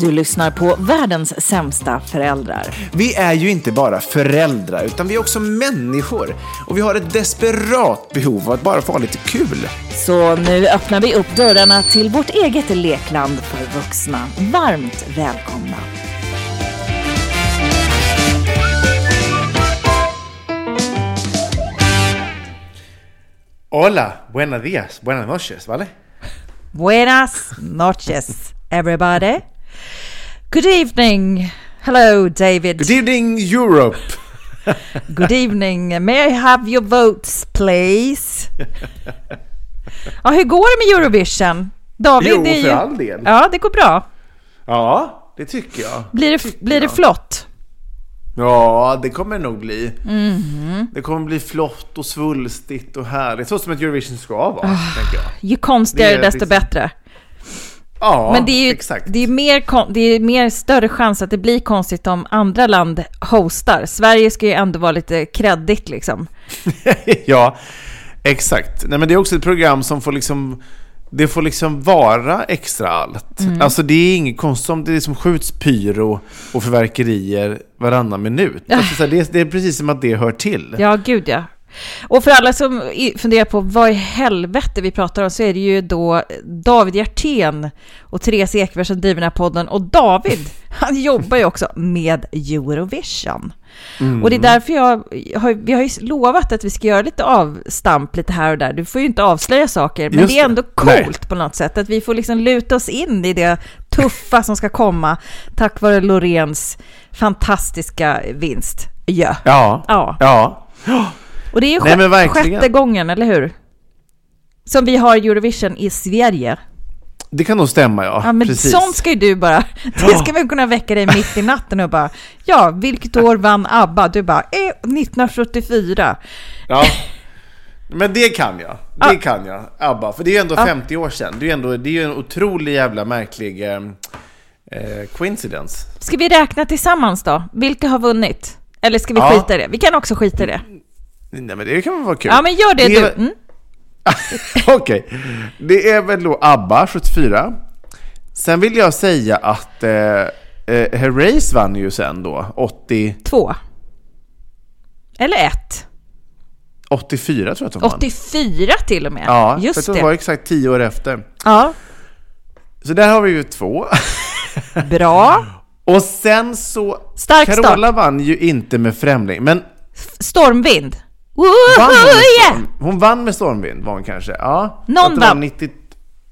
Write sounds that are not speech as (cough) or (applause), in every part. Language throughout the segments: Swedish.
Du lyssnar på världens sämsta föräldrar. Vi är ju inte bara föräldrar, utan vi är också människor. Och vi har ett desperat behov av att bara få ha lite kul. Så nu öppnar vi upp dörrarna till vårt eget lekland för vuxna. Varmt välkomna. Hola, buenos días, buenas noches, ¿vale? Buenas noches, everybody. Good evening. Hello, David. Good evening Europe! (laughs) Good evening. May I have your votes, please? (laughs) Ja, hur går det med Eurovision? David, Jo, det är för ju... all del. Ja, det går bra. Ja, det tycker jag. Blir det, Tycker blir det flott? Ja, det kommer det nog bli. Mhm. Det kommer bli flott och svulstigt och härligt. Så som ett Eurovision ska vara, Ah. tänker jag. Ju konstigare Det desto liksom- bättre. Ja, Men det är ju exakt. det är mer, det är mer större chans att det blir konstigt om andra land hostar. Sverige ska ju ändå vara lite kreddigt liksom. (laughs) ja, exakt. Nej, men det är också ett program som får liksom det får liksom vara extra allt. Mm. Alltså det är inget konstigt om det liksom skjuts pyro och förverkerier varannan minut. Alltså, det, är, det är precis som att det hör till. Ja, gud ja. Och för alla som funderar på vad i helvete vi pratar om så är det ju då David Hjertén och Therese Ekberg som driver den här podden. Och David, han jobbar ju också med Eurovision. Mm. Och det är därför jag har, vi har ju lovat att vi ska göra lite avstamp lite här och där. Du får ju inte avslöja saker, men Just det är ändå Nej. coolt på något sätt. Att vi får liksom luta oss in i det tuffa som ska komma tack vare Loreens fantastiska vinst. Ja. Ja. Ja. Ja. Och det är ju Nej, men verkligen. sjätte gången, eller hur? Som vi har Eurovision i Sverige. Det kan nog stämma, ja. Ja, men precis. sånt ska ju du bara... Det ska väl kunna väcka dig mitt i natten och bara... Ja, vilket år vann ABBA? Du bara... Eh, 1974. Ja. Men det kan jag. Det kan jag. ABBA. För det är ju ändå 50 år sedan. Det är ju ändå, det är ju en otrolig jävla märklig eh, eh, coincidence. Ska vi räkna tillsammans då? Vilka har vunnit? Eller ska vi Ja. skita i det? Vi kan också skita i det. Nej men det kan väl vara kul. Ja, men gör det, är du. Mm. (laughs) Okej. Det är väl då ABBA 74. Sen vill jag säga att eh, eh, Herreys vann ju sen då 80, Två. Eller ett. 84 tror jag att de vann. 84 till och med. Ja, Just för det. de var exakt 10 år efter. Ja, Så där har vi ju två. (laughs) bra. Och sen så... Stark Carola vann ju inte med Främling, men Stormvind. Vann hon, yeah! storm, hon vann med stormvind, var hon kanske? Ja. Någon vann. 90,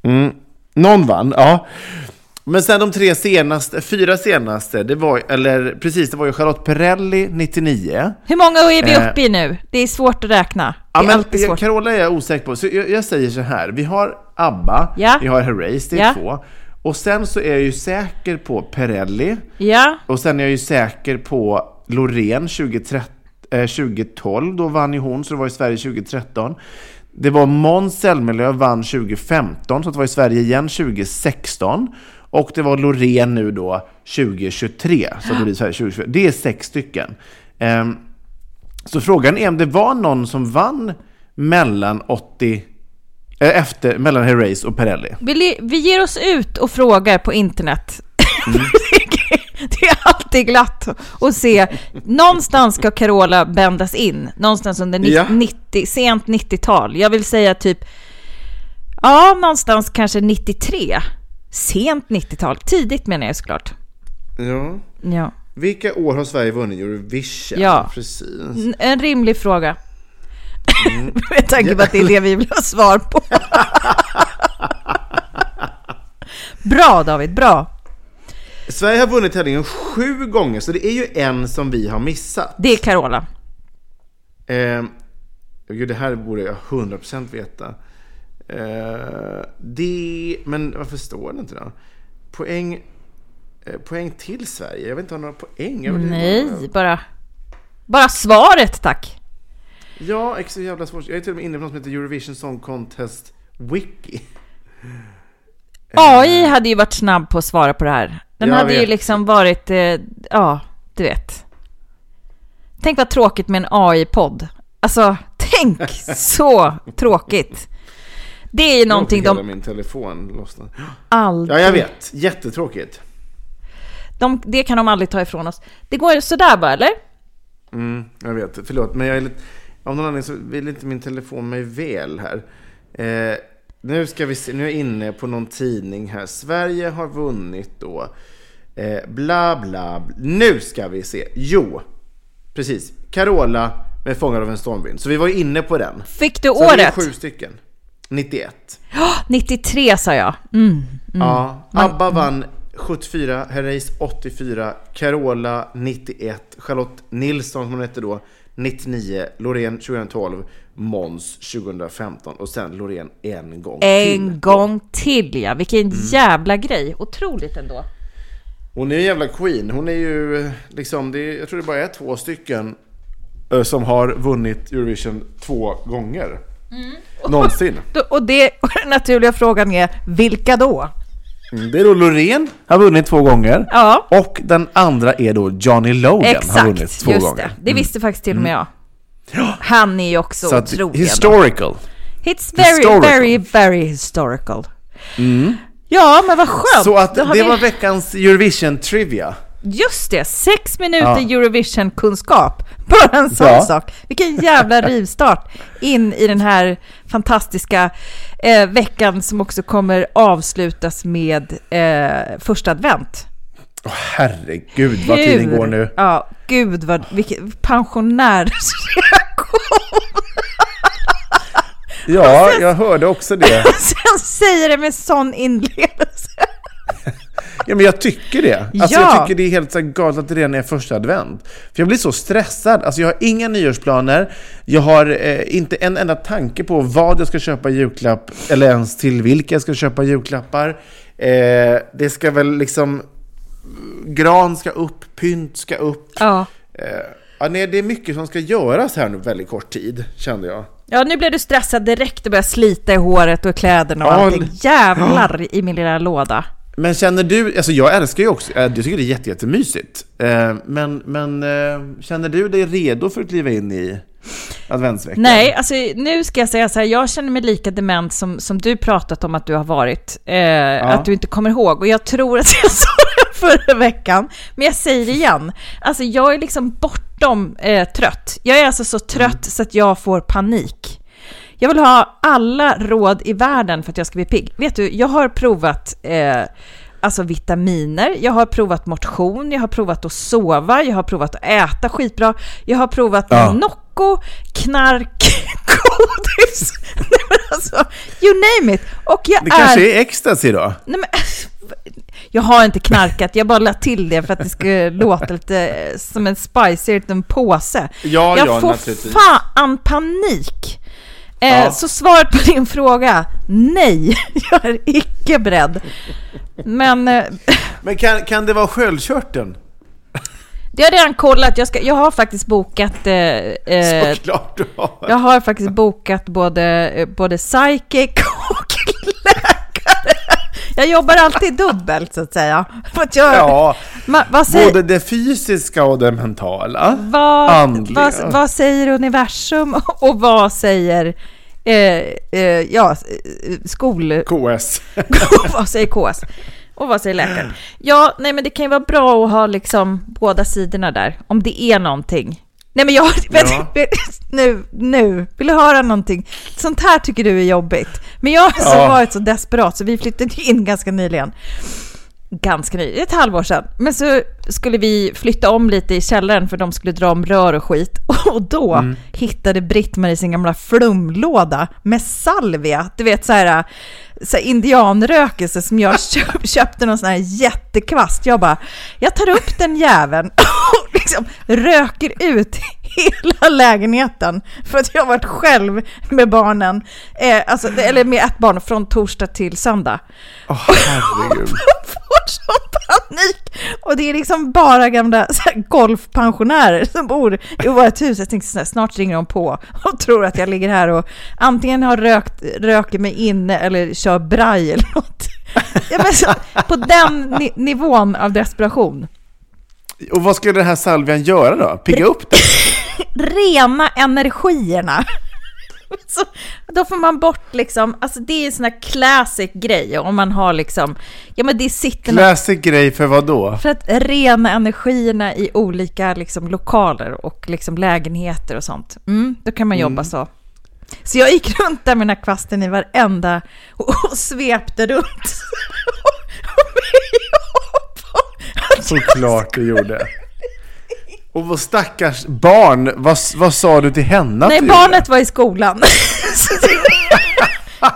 mm, någon vann, ja. Men sen de tre senaste, fyra senaste, det var, eller precis, det var ju Charlotte Perrelli 99. Hur många är vi Eh, uppe i nu? Det är svårt att räkna. Ja, är men alltid svårt. Carola är jag osäker på, så jag, jag säger så här. Vi har ABBA, Ja. vi har Herreys, det är Ja. två. Och sen så är jag ju säker på Perrelli, Ja, och sen är jag ju säker på Loreen 2013, eh, 2012, då vann ju hon, så det var i Sverige 2013. Det var Måns Zelmerlöw vann 2015, så det var i Sverige igen 2016. Och det var Loreen nu då 2023, så det blir Sverige 2024. Det är sex stycken. Ehm, så frågan är om det var någon som vann mellan 80, eh, efter, mellan Herreys och Perrelli. vi, vi ger oss ut och frågar på internet. Mm. (laughs) (laughs) det är alltid glatt att se. Någonstans ska Carola bändas in. Någonstans under ni- Ja. 90, sent 90-tal. Jag vill säga typ, ja, någonstans kanske 93. Sent 90-tal. Tidigt menar jag såklart. Ja. Ja. Vilka år har Sverige vunnit Eurovision? Ja. Precis. En rimlig fråga. (laughs) Med tanke på att det är det vi vill ha svar på. (laughs) bra David, bra. Sverige har vunnit tävlingen sju gånger, så det är ju en som vi har missat. Det är Carola. Eh, gud, det här borde jag 100% veta. Eh, det, men varför står det inte då? Poäng, eh, poäng till Sverige? Jag vill inte ha några poäng. Nej, bara, bara svaret tack. Ja, extra jävla svårt. Jag är till och med inne på något som heter Eurovision Song Contest Wiki. AI hade ju varit snabb på att svara på det här. Den Jag hade ju vet. liksom varit, eh, ja, du vet. Tänk vad tråkigt med en AI-podd. Alltså, tänk (laughs) så tråkigt. Det är ju någonting Hela de min telefon lossnade. aldrig... Ja, jag vet. Jättetråkigt. De, det kan de aldrig ta ifrån oss. Det går sådär bara, eller? Mm, jag vet. Förlåt, men jag är lite... Av någon anledning så vill inte min telefon mig väl här. Eh, nu ska vi se. Nu är jag inne på någon tidning här. Sverige har vunnit då. Eh, bla, bla, bla. Nu ska vi se. Jo, precis. Carola med Fångad av en stormvind. Så vi var inne på den. Fick du Så det året? sju stycken. 91. 93 sa jag. Mm. Ja, ABBA vann 74, Herreys 84, Carola 91, Charlotte Nilsson som hon hette då 99, Loreen 2012, Måns 2015 och sen Loreen en gång En till. gång till ja, vilken Mm. jävla grej. Otroligt ändå. Hon är en jävla queen. Hon är ju liksom, det är, jag tror det bara är två stycken eh, som har vunnit Eurovision två gånger. Någonsin. Då- (laughs) Och, det, och den naturliga frågan är, vilka då? Mm, Det är då Loreen har vunnit två gånger. Ja, Och den andra är då Johnny Logan har vunnit exakt. två Just gånger. Mm. det. Det visste faktiskt till och med jag. Han är ju också Så otrolig. historical. It's very, historical. very, very historical. Ja, men vad skönt. Så att det vi- var veckans Eurovision Trivia. Just det, sex minuter Ja. Eurovision-kunskap. (laughs) Bara en sån Ja. sak. Vilken jävla (laughs) rivstart in i den här fantastiska eh, veckan som också kommer avslutas med eh, första advent. Åh, herregud vad tiden går nu. Ja, gud vad, vilken pensionärsreaktion. Ja, jag hörde också det. (laughs) Sen säger det med sån inlevelse. Ja, men jag tycker det. Alltså, Ja. Jag tycker det är helt så galet att det redan är första advent. För jag blir så stressad. Alltså, jag har inga nyårsplaner. Jag har eh, inte en enda tanke på vad jag ska köpa julklapp, eller ens till vilka jag ska köpa julklappar. Eh, det ska väl liksom... Gran ska upp, pynt ska upp. Ja. Eh, ja, nej, det är mycket som ska göras här nu väldigt kort tid, kände jag. Ja, nu blev du stressad direkt och började slita i håret och kläderna och Ja, allting. Jävlar i min lilla låda. Men känner du, alltså jag älskar ju också, eh, jag tycker det är jätte, jättemysigt. Eh, Men, men eh, känner du dig redo för att kliva in i adventsveckan? Nej, alltså nu ska jag säga så här, jag känner mig lika dement som, som du pratat om att du har varit. Eh, Att du inte kommer ihåg. Och jag tror att (laughs) jag sa det förra veckan, men jag säger det igen. Alltså jag är liksom bortom eh, trött. Jag är alltså så trött så att jag får panik. Jag vill ha alla råd i världen för att jag ska bli pigg. Vet du, jag har provat eh, alltså vitaminer, jag har provat motion, jag har provat att sova, jag har provat att äta skitbra, jag har provat Ja. Nocco, knark, (laughs) godis, (laughs) Nej, men alltså, you name it. Och jag Det är... kanske är ecstasy då? Nej, men, (laughs) jag har inte knarkat, jag bara lade till det för att det skulle låta lite eh, som en spicy liten påse. Ja, jag ja, får fan panik! Eh, Ja. Så svaret på din fråga, nej, (laughs) jag är icke beredd. Men eh, (laughs) Men kan, kan det vara sköldkörteln? det har jag redan kollat, jag, ska, jag har faktiskt bokat... Eh, eh, Såklart du har. jag har faktiskt bokat både, eh, både psychic (laughs) och läkare. Jag jobbar alltid dubbelt så att säga. Att jag, Ja, Ma, vad, säger, både det fysiska och det mentala. vad, andliga. vad, vad säger universum (laughs) och vad säger eh, eh, ja, eh, skol... KS. (laughs) vad säger KS? Och vad säger läkaren? Ja, nej men det kan ju vara bra att ha liksom båda sidorna där, om det är någonting. Nej men jag, Ja. (laughs) nu, nu, vill du höra någonting? Sånt här tycker du är jobbigt. Men jag har så Ja. varit så desperat så vi flyttade in ganska nyligen. Ganska nyligen, ett halvår sedan. Men så skulle vi flytta om lite i källaren för de skulle dra om rör och skit. Och då Mm. hittade Britt-Marie sin gamla flumlåda med salvia. Du vet så här, så här indianrökelse som jag (laughs) köp, köpte någon sån här jättekvast. Jag bara, jag tar upp den jäveln (laughs) och liksom röker ut hela lägenheten för att jag har varit själv med barnen, eh, alltså, eller med ett barn från torsdag till söndag. Åh, herregud. (laughs) Får (laughs) sån panik! Och det är liksom bara gamla golfpensionärer som bor i vårt hus. Jag tänkte här, snart ringer de på och tror att jag ligger här och antingen har rökt, röker mig inne eller kör braj eller något. Ja, men så, på den ni- nivån av desperation. Och vad skulle den här salvian göra då? Pigga upp det? (laughs) Rena energierna. Så, då får man bort liksom, alltså det är en sån här classic grej om man har liksom, ja men det sitter något Classic grej för vad då? För att rena energierna i olika liksom, lokaler och liksom, lägenheter och sånt. Mm, då kan man jobba så. Så jag gick runt där med den här kvasten i varenda och, och svepte runt. och Såklart du gjorde. Och vad stackars barn, vad, vad sa du till henne Nej, du barnet var i skolan. (laughs)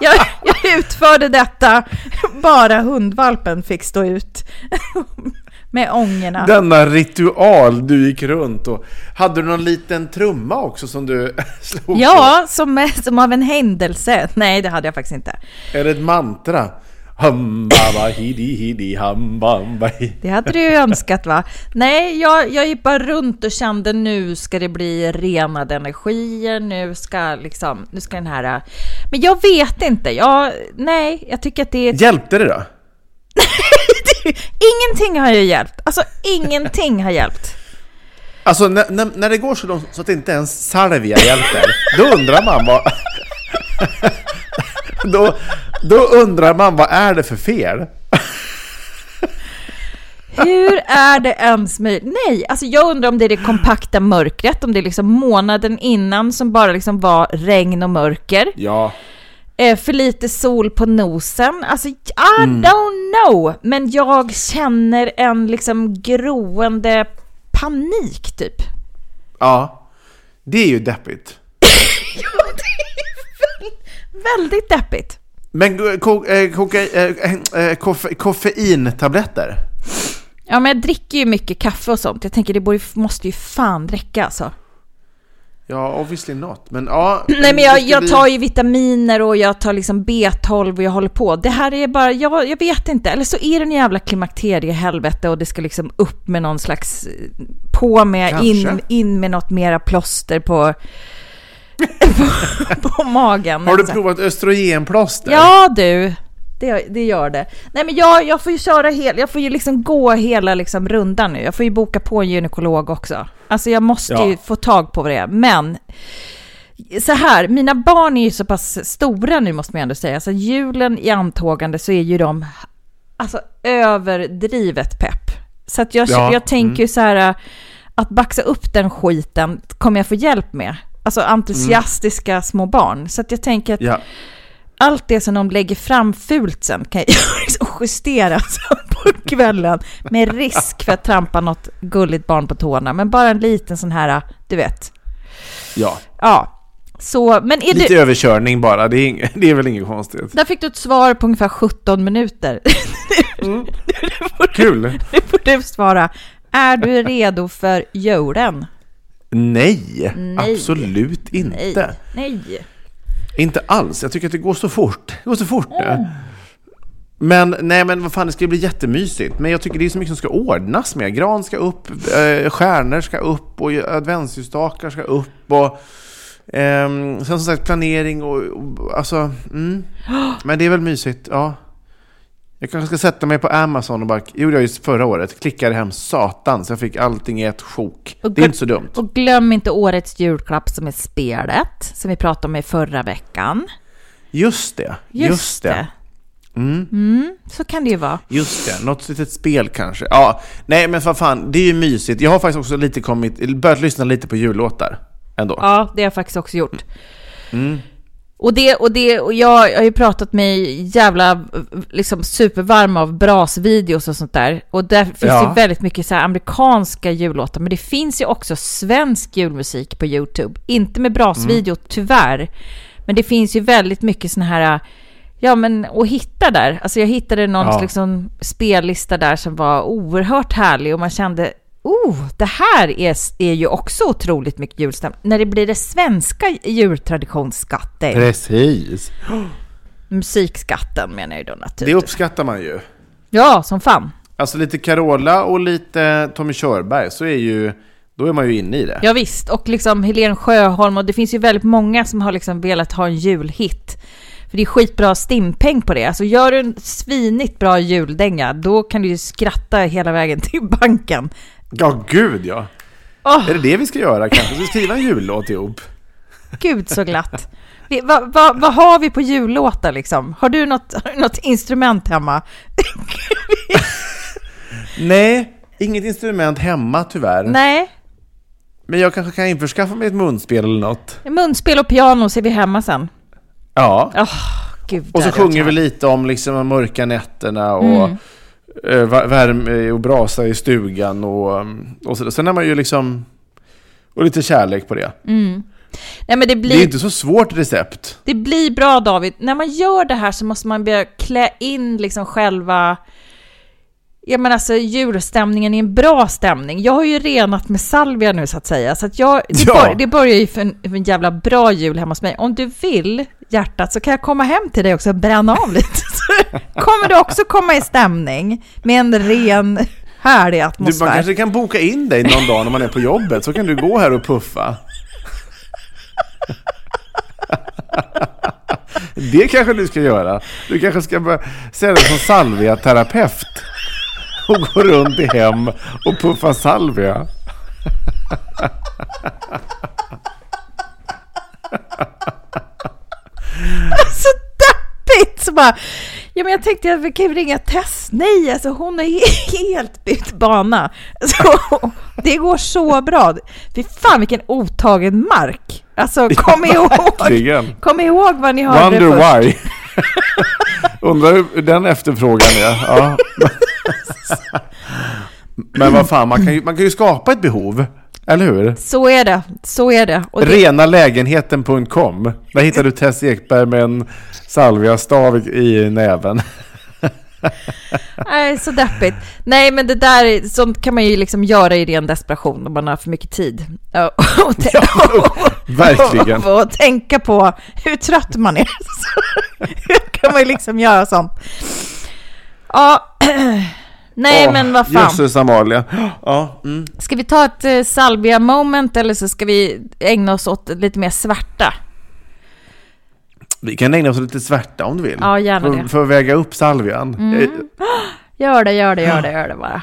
Jag, jag utförde detta, bara hundvalpen fick stå ut (laughs) med ångorna. Denna ritual du gick runt och... Hade du någon liten trumma också som du (laughs) slog på? Ja, som, som av en händelse. Nej, det hade jag faktiskt inte. Är det ett mantra? Hambaba hidi hidi hambamba. Det hade du ju önskat va? Nej, jag, jag gick bara runt och kände nu ska det bli renade energier, nu ska liksom, nu ska den här... Men jag vet inte, jag, nej, jag tycker att det är... Hjälpte det då? (laughs) Ingenting har ju hjälpt, alltså ingenting har hjälpt. Alltså när, när, när det går så långt så att inte ens salvia hjälper, då undrar man vad... (laughs) då, då undrar man vad är det för fel? Hur är det ens möjligt? Nej, alltså jag undrar om det är det kompakta mörkret, om det är liksom månaden innan som bara liksom var regn och mörker. Ja, Eh, för lite sol på nosen. Alltså, I Mm. don't know. Men jag känner en liksom groende panik typ. ja. Det är ju deppigt. (laughs) Väldigt deppigt. Men ko, eh, koka, eh, eh, koffe, koffeintabletter? Ja, men jag dricker ju mycket kaffe och sånt. Jag tänker det borde, måste ju fan räcka alltså. Ja, obviously not. Men ja... (clears throat) Nej, men jag, jag tar ju vitaminer och jag tar liksom B12 och jag håller på. Det här är bara, jag, jag vet inte. Eller så är det en jävla klimakteriehelvete och det ska liksom upp med någon slags, på med, in, in med något mera plåster på, på, på magen. Har du Så- provat östrogenplåster? Ja du, det, det gör det. Nej men jag, jag får ju köra hela, jag får ju liksom gå hela liksom rundan nu. Jag får ju boka på en gynekolog också. Alltså jag måste Ja. ju få tag på det. Men så här, mina barn är ju så pass stora nu måste man ändå säga. Så julen i antågande så är ju de alltså överdrivet pepp. Så att jag, Ja, jag tänker ju så här att baxa upp den skiten kommer jag få hjälp med. Alltså entusiastiska små barn. Så att jag tänker att Ja. allt det som de lägger fram fult sen kan jag (laughs) liksom justera på kvällen med risk för att trampa något gulligt barn på tårna. Men bara en liten sån här, du vet. ja. Ja, så, men är Lite du... överkörning bara, det är, ing- (laughs) det är väl inget konstigt. Där fick du ett svar på ungefär 17 minuter. (laughs) Kul! Nu får du svara. Är du redo för julen? Nej, Nej. absolut inte. Nej. Nej. Inte alls. Jag tycker att det går så fort. Det går så fort nu. Men nej, men vad fan, det ska bli jättemysigt. Men jag tycker det är så mycket som ska ordnas med. Gran ska upp, eh, stjärnor ska upp och adventsljusstakar ska upp och ehm, sen som sagt planering och, och alltså, mm. (gasps) Men det är väl mysigt, ja. Jag kanske ska sätta mig på Amazon och bara, gjorde jag ju förra året, klickade hem satan så jag fick allting i ett sjok. Och Det är inte så dumt. Och glöm inte årets julklapp som är spelet, som vi pratade om i förra veckan. Just det, just, det. Mm, så kan det ju vara. Just det, något litet spel kanske. Ja, nej men vad fan, det är ju mysigt. Jag har faktiskt också lite kommit, börjat lyssna lite på jullåtar ändå. Ja, det har jag faktiskt också gjort. Och, det, och, det, och jag, jag har ju pratat mig jävla liksom supervarm av brasvideos och sånt där. Och där finns Ja. ju väldigt mycket så amerikanska jullåtar. Men det finns ju också svensk julmusik på YouTube. Inte med brasvideo, tyvärr. Men det finns ju väldigt mycket såna här, ja men att hitta där. Alltså jag hittade någon Ja. liksom spellista där som var oerhört härlig och man kände, oh, det här är, är ju också otroligt mycket julstämning. När det blir det svenska jultraditionsskatten, Precis. musikskatten menar jag då Det naturligtvis. uppskattar man ju. Ja, som fan. Alltså lite Carola och lite Tommy Körberg, så är ju, då är man ju inne i det. Ja, visst, och liksom Helen Sjöholm och det finns ju väldigt många som har liksom velat ha en julhit. För det är skitbra stimpeng på det. Alltså gör du en svinigt bra juldänga, då kan du ju skratta hela vägen till (laughs) banken. Ja, gud ja. Åh, Är det det vi ska göra kanske? Ska vi skriva en jullåt ihop? gud så glatt. Vi- Vad vad- vad har vi på jullåtar liksom? Har du något, något instrument hemma? (laughs) Nej, inget instrument hemma tyvärr. Nej, Men jag kanske kan införskaffa mig ett munspel eller något. munspel och piano ser vi hemma sen. Ja. Åh, gud. Och så sjunger vi lite om liksom mörka nätterna och Mm. Eh, värme och brasa i stugan och, och så. Sen är man ju liksom... Och lite kärlek på det. Nej, men det Det är blir, inte så svårt recept. det blir bra David. När man gör det här så måste man börja klä in liksom själva Ja men alltså julstämningen i en bra stämning. Jag har ju renat med salvia nu så att säga. Så att jag, det, Ja. bör, det börjar ju för en, för en jävla bra jul hemma hos mig. Om du vill, hjärtat, så kan jag komma hem till dig också och bränna av lite. (laughs) Så kommer du också komma i stämning med en ren, härlig Du, man atmosfär. kanske kan boka in dig någon dag när man är på jobbet, så kan du gå här och puffa. (laughs) Det kanske du ska göra. Du kanske ska börja säga dig som salvia-terapeut. Och gå runt i hem och puffa salvia. så deppigt! Så bara, ja men jag tänkte att vi kan ju ringa Tess. Nej, alltså hon har he- helt bytt bana. Så, det går så bra. Fy fan vilken otagen mark. Alltså kom ihåg, Verkligen. kom ihåg vad ni hörde Wonder först. why. (laughs) Undrar hur den efterfrågan är. Ja. (laughs) Men vad fan, man kan, ju, man kan ju skapa ett behov. Eller hur? Så är det, så är det. Och det Renalägenheten.com. Där hittar du Tess Ekberg med en salviastav i näven. Nej, så deppigt. Nej, men det där, sånt kan man ju liksom göra i ren desperation om man har för mycket tid. Ja, Och, tän- verkligen. Och, (laughs) och tänka på hur trött man är. (laughs) Hur kan man ju liksom göra sånt? Ja, nej Åh, men vad fan. Jösses Amalia. Ja, mm. Ska vi ta ett eh, salvia moment eller så ska vi ägna oss åt lite mer svärta? Vi kan ägna oss åt lite svärta om du vill. Ja, gärna för, det. Mm. för att väga upp salvian. Eh, (gasps) Gör det, gör det, gör det, gör det bara.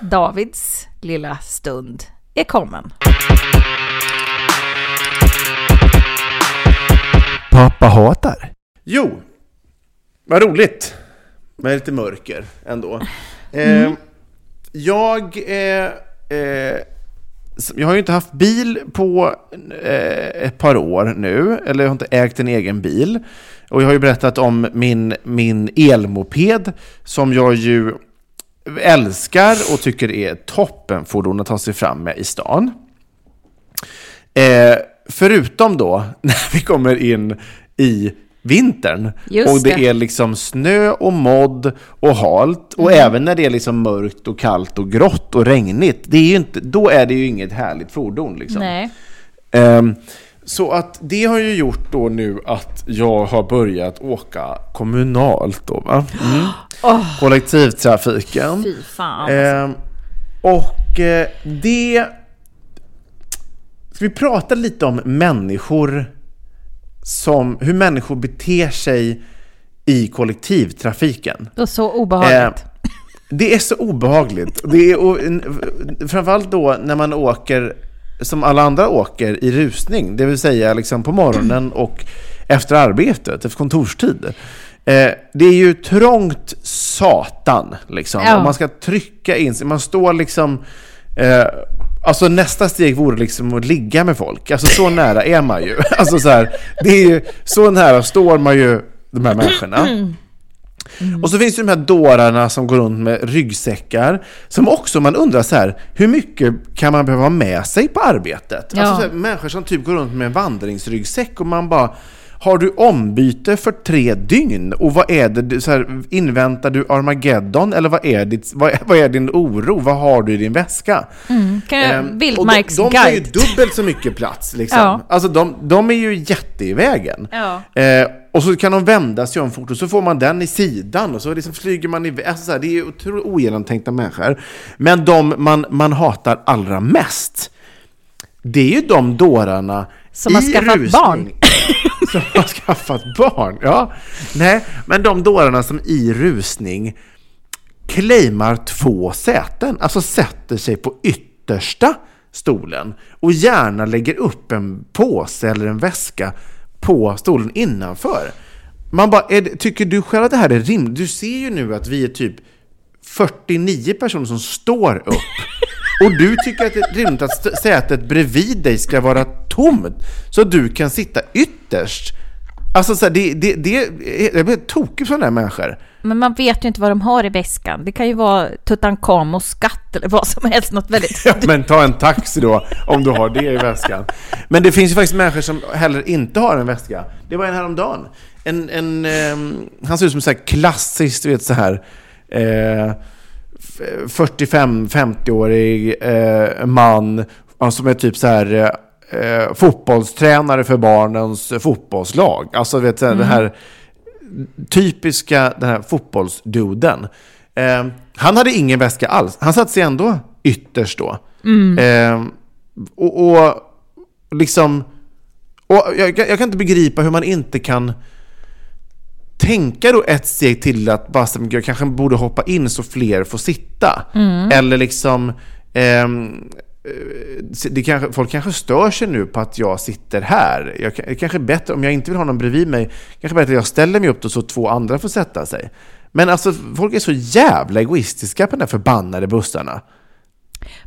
Davids lilla stund är kommen. Pappa hatar. Jo, vad roligt. Med lite mörker ändå. Eh, jag, eh, eh, jag har ju inte haft bil på eh, ett par år nu, eller jag har inte ägt en egen bil. Och jag har ju berättat om min, min elmoped som jag ju älskar och tycker är toppenfordon att ta sig fram med i stan. Eh, förutom då (laughs) när vi kommer in i vintern Just och det, det. är liksom snö och modd och halt och Mm. även när det är liksom mörkt och kallt och grått och regnigt. Det är inte, då är det ju inget härligt fordon. Liksom. Nej. Ehm, så att det har ju gjort då nu att jag har börjat åka kommunalt då va? Mm. (gasps) Kollektivtrafiken. Fy fan. Ehm, och eh, det... Ska vi prata lite om människor som, hur människor beter sig i kollektivtrafiken? Det var så obehagligt. Eh, det är så obehagligt. Det är, och, framförallt då när man åker som alla andra åker i rusning, det vill säga liksom på morgonen (clears throat) och efter arbetet, efter kontorstid. Eh, det är ju trångt satan, liksom. Ja. Och man ska trycka in sig. Man står liksom... Eh, alltså nästa steg vore liksom att ligga med folk. Alltså så nära är man ju. (laughs) Alltså så här, det är ju, så nära står man ju de här människorna. Och så finns det de här dårarna som går runt med ryggsäckar. Som också man undrar så här, hur mycket kan man behöva ha med sig på arbetet? Ja. Alltså så här, människor som typ går runt med en vandringsryggsäck och man bara har du ombyte för tre dygn? Och vad är det, så här, inväntar du Armageddon? Eller vad är, ditt, vad, är, vad är din oro? Vad har du i din väska? Kan jag, Ehm, och de, de tar ju dubbelt så mycket plats. Liksom. Ja. Alltså de, de är ju jätte i vägen. Ja. Eh, och så kan de vända sig om fort och så får man den i sidan och så liksom flyger man iväg. Alltså så här, det är ju otroligt ogenomtänkta människor. Men de man, man hatar allra mest, det är ju de dårarna Som har skaffat rusning, barn. (laughs) som har skaffat barn. Ja. Nej, men de dårarna som i rusning claimar två säten, alltså sätter sig på yttersta stolen och gärna lägger upp en påse eller en väska på stolen innanför. Man bara, är det, tycker du själv att det här är rimligt? Du ser ju nu att vi är typ 49 personer som står upp. Och du tycker att det är rimligt att sätet bredvid dig ska vara tomt så du kan sitta ytterst. Alltså så här, det, det, det, jag blir tokig på sådana här människor. Men man vet ju inte vad de har i väskan. Det kan ju vara Tutankhamons skatt eller vad som helst. Något väldigt... Ja, men ta en taxi då, om du har det i väskan. Men det finns ju faktiskt människor som heller inte har en väska. Det var en häromdagen. En, en, ehm, han ser ut som så här klassiskt, du vet så här... Eh, 45-50-årig eh, man som är typ så här eh, fotbollstränare för barnens fotbollslag. Alltså vet du, det här typiska den här fotbollsduden. Eh, han hade ingen väska alls. Han satte sig ändå ytterst då. Eh, och, och liksom... Och jag, jag kan inte begripa hur man inte kan tänka då ett steg till att bara, jag kanske borde hoppa in så fler får sitta. Eller liksom... ehm, eh, det kanske, folk kanske stör sig nu på att jag sitter här. Jag, det kanske är bättre, om jag inte vill ha någon bredvid mig, kanske bättre att jag ställer mig upp då så två andra får sätta sig. Men alltså, folk är så jävla egoistiska på de där förbannade bussarna.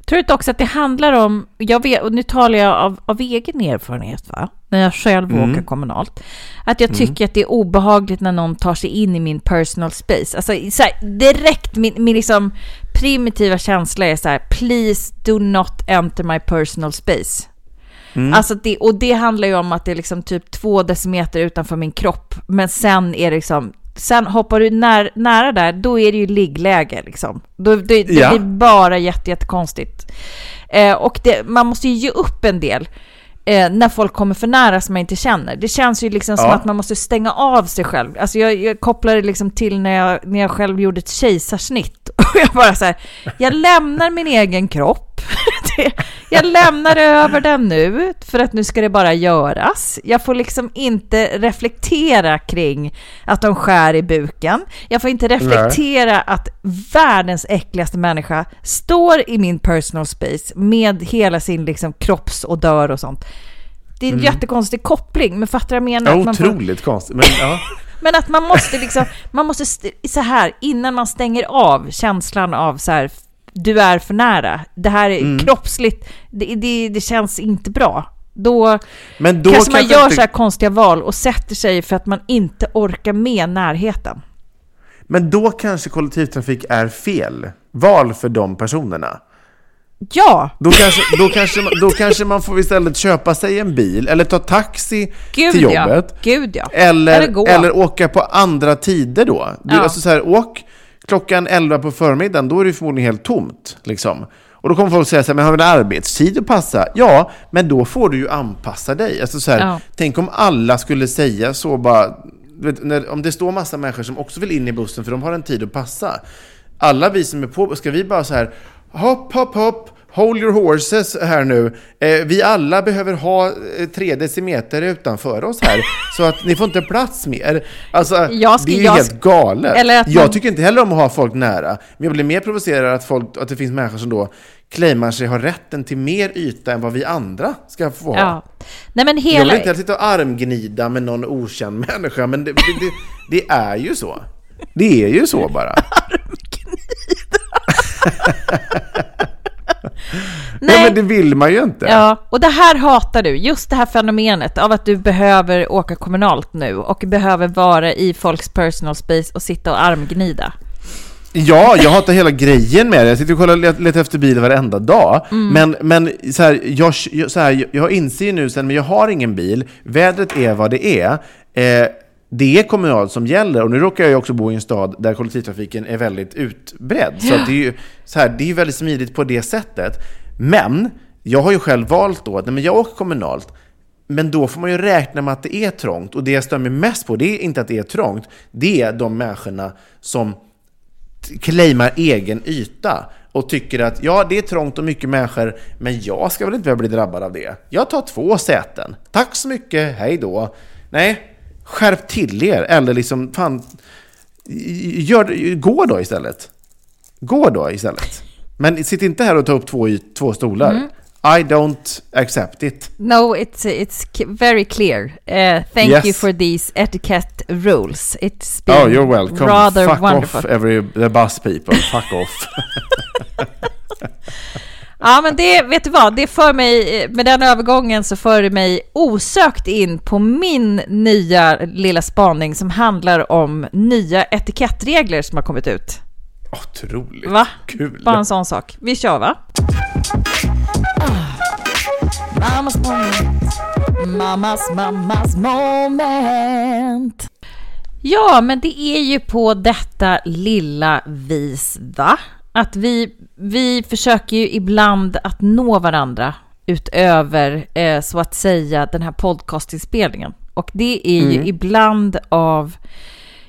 Tror du också att det handlar om, jag vet, och nu talar jag av, av egen erfarenhet, va? när jag själv åker kommunalt, att jag tycker att det är obehagligt när någon tar sig in i min personal space. Alltså så här, direkt, min, min liksom primitiva känsla är så här, please do not enter my personal space. Alltså det, och det handlar ju om att det är liksom typ två decimeter utanför min kropp, men sen är det liksom Sen hoppar du när, nära där, då är det ju liggläge liksom. Då, det, det Ja. blir bara jätte, jättekonstigt. Eh, och det, man måste ju ge upp en del eh, när folk kommer för nära som man inte känner. Det känns ju liksom som Ja. att man måste stänga av sig själv. Alltså jag, jag kopplar det liksom till när jag, när jag själv gjorde ett kejsarsnitt. (laughs) Och jag bara så här, jag lämnar min egen kropp. (laughs) Jag lämnar över den nu, för att nu ska det bara göras. Jag får liksom inte reflektera kring att de skär i buken. Jag får inte reflektera att världens äckligaste människa står i min personal space med hela sin liksom kroppsodör och sånt. Det är en jättekonstig koppling, men fattar du vad jag menar? Ja, man får- otroligt konstigt. Men, ja. (laughs) men att man måste liksom, man måste st- så här, innan man stänger av känslan av så här, du är för nära. Det här är Mm. kroppsligt, det, det, det känns inte bra. Då, Men då kanske man kanske gör inte- så här konstiga val och sätter sig för att man inte orkar med närheten. Men då kanske kollektivtrafik är fel val för de personerna. Ja, Då kanske, då, kanske, man- då kanske man får istället köpa sig en bil eller ta taxi gud till ja. jobbet. Gud ja. Eller, gå. eller åka på andra tider då. Du, Ja. alltså så här, åk klockan 11 på förmiddagen, då är det förmodligen helt tomt. Liksom. Och då kommer folk säga så här, men har vi en arbetstid att passa? Ja, men då får du ju anpassa dig. Alltså så här, Ja. Tänk om alla skulle säga så bara, vet, när, om det står massa människor som också vill in i bussen för de har en tid att passa. Alla vi som är på, ska vi bara så här, hopp, hopp, hopp, hold your horses här nu. Eh, vi alla behöver ha eh, tre decimeter utanför oss här, (laughs) så att ni får inte plats mer. Alltså, Jag ska- det är ju jag helt galet. eller att jag man- tycker inte heller om att ha folk nära, men jag blir mer provocerad att, folk, att det finns människor som då claimar sig ha rätten till mer yta än vad vi andra ska få ha. Ja. Nej men Jag hela... vill inte sitta och armgnida med någon okänd (laughs) människa, men det, det, det, Det är ju så. Det är ju så bara. (laughs) (laughs) Nej, men det vill man ju inte. Ja, och det här hatar du. Just det här fenomenet av att du behöver åka kommunalt nu och behöver vara i folks personal space och sitta och armgnida. Ja, jag hatar hela grejen med det. Jag sitter och kollar, letar efter bil varenda dag. Mm. Men, men så här, jag, så här, jag inser nu sen, men jag har ingen bil. Vädret är vad det är. Eh, det är kommunalt som gäller. Och nu råkar jag ju också bo i en stad där kollektivtrafiken är väldigt utbredd. Så det är ju så här, det är väldigt smidigt på det sättet. Men jag har ju själv valt då att nej, men jag åker kommunalt. Men då får man ju räkna med att det är trångt. Och det jag stör mig mest på, det är inte att det är trångt. Det är de människorna som claimar egen yta och tycker att ja, det är trångt och mycket människor, men jag ska väl inte bli drabbad av det. Jag tar två säten. Tack så mycket, hej då. Nej, skärp till er, eller liksom, fan, gör, gå då istället. Gå då istället. Men sitt inte här och ta upp två, två stolar. Mm. I don't accept it. No, it's it's very clear. Uh, thank yes. you for these etiquette rules. It's been oh, you're welcome. rather Fuck wonderful. off, every the bus people. Fuck off. (laughs) (laughs) Ja, men det, vet du vad, det för mig, med den övergången så för det mig osökt in på min nya lilla spaning som handlar om nya etikettregler som har kommit ut. Otroligt va? kul. Bara en sån sak. Vi kör va? Mammas moment. Mammas, mammas moment. Ja, men det är ju på detta lilla vis, va? Att vi, vi försöker ju ibland att nå varandra utöver, eh, så att säga, den här podcastinspelningen. Och det är ju mm. ibland av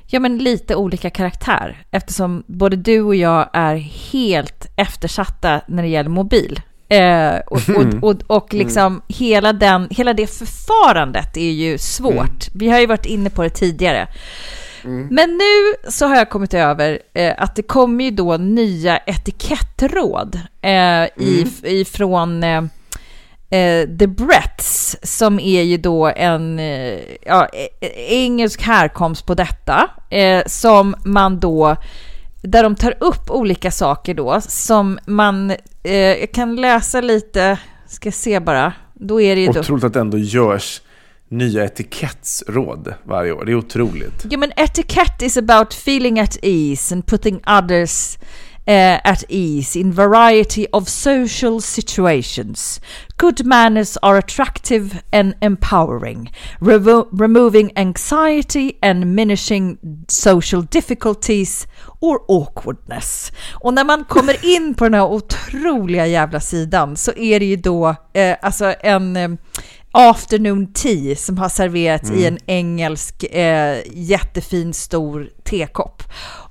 ja, men lite olika karaktär eftersom både du och jag är helt eftersatta när det gäller mobil. Eh, och, och, mm. och, och, liksom mm. hela, den, hela det förfarandet är ju svårt. Mm. Vi har ju varit inne på det tidigare. Mm. Men nu så har jag kommit över eh, att det kommer ju då nya etikettråd eh, mm. ifrån eh, eh, The Bretts, som är ju då en eh, ja, e-, engelsk härkomst på detta, eh, som man då där de tar upp olika saker då som man jag kan läsa lite, ska se bara. Då är det ju Otroligt då... att det ändå görs nya etikettsråd varje år. Det är otroligt. Ja, men etikett is about feeling at ease and putting others uh, at ease in variety of social situations. Good manners are attractive and empowering, revo- removing anxiety and minishing social difficulties or awkwardness. Och när man kommer in på den här otroliga jävla sidan så är det ju då eh, alltså en eh, afternoon tea som har serverats mm. i en engelsk eh, jättefin stor tekopp.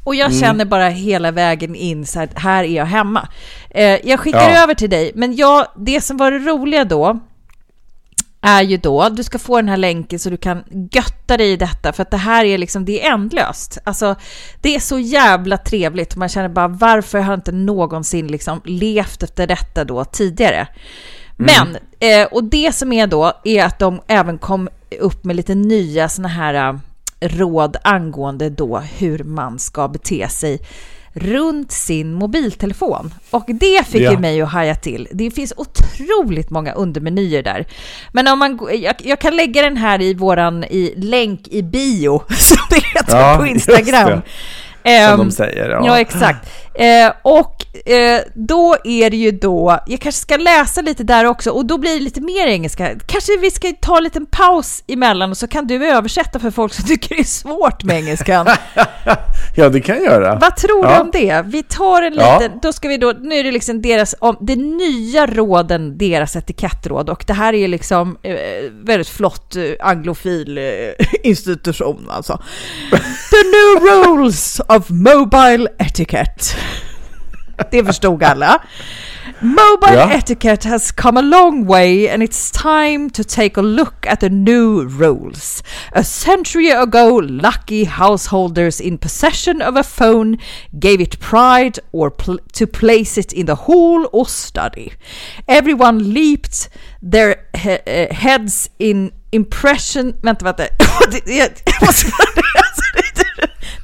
Och jag mm. känner bara hela vägen in så här, här är jag hemma. Eh, jag skickar ja. över till dig, men jag, det som var det roliga då är ju då, du ska få den här länken så du kan götta dig i detta, för att det här är liksom, det är ändlöst. Alltså, det är så jävla trevligt, man känner bara varför har jag inte någonsin liksom levt efter detta då tidigare? Mm. Men, eh, och det som är då, är att de även kom upp med lite nya såna här råd angående då hur man ska bete sig runt sin mobiltelefon. Och det fick ja. ju mig att haja till. Det finns otroligt många undermenyer där. Men om man, jag, jag kan lägga den här i våran i länk i bio, (laughs) som det heter ja, på Instagram. Som um, de säger. Ja, ja exakt. Eh, och eh, då är det ju då, jag kanske ska läsa lite där också och då blir det lite mer engelska. Kanske vi ska ta en liten paus emellan och så kan du översätta för folk som tycker det är svårt med engelskan. (laughs) ja, det kan jag göra. Vad tror ja. du om det? Vi tar en liten, ja. då ska vi då, nu är det liksom deras, om, det nya råden, deras etikettråd och det här är liksom eh, väldigt flott eh, anglofil eh, (laughs) institution alltså. The new rules of mobile etiquette. Det förstod alla. Mobile yeah. etiquette has come a long way and it's time to take a look at the new rules. A century ago, lucky householders in possession of a phone gave it pride or pl to place it in the hall or study. Everyone leaped their he uh, heads in impression... Vänta, vänta. (laughs)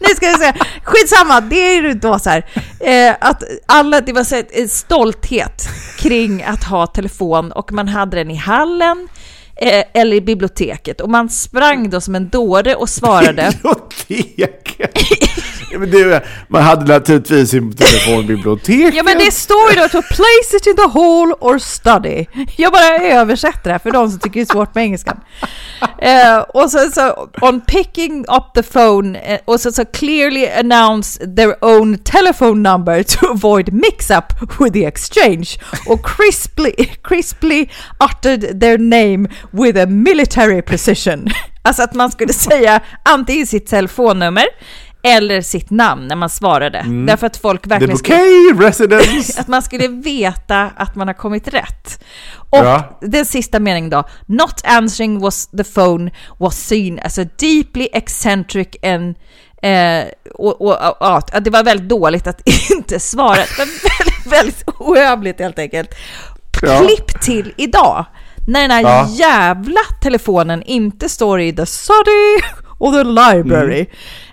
Nej, ska jag säga. Skitsamma, det är ju då så här. Eh, att alla, det var så här, en stolthet kring att ha telefon och man hade den i hallen eh, eller i biblioteket och man sprang då som en dåre och svarade. (laughs) Biblioteket! Men det, man hade naturligtvis sin i telefonbiblioteket... Ja men det står ju då to place it in the hall or study. Jag bara översätter det här för de som tycker det är svårt med engelskan. Uh, eh, och sen så on picking up the phone eh, och så, så clearly announce their own telephone number to avoid mix-up with the exchange och crisply, crisply uttered their name with a military precision. Alltså att man skulle säga antingen sitt telefonnummer eller sitt namn när man svarade. Därför att folk The verkligen skulle, Bouquet Residence! (laughs) att man skulle veta att man har kommit rätt. Och Ja. den sista meningen då. Not answering was the phone was seen as a deeply eccentric and Eh, och, och, och, ja, det var väldigt dåligt att (laughs) inte svara. Det var väldigt, väldigt oövligt helt enkelt. Ja. Klipp till idag, när den här Ja. jävla telefonen inte står i the study och the library.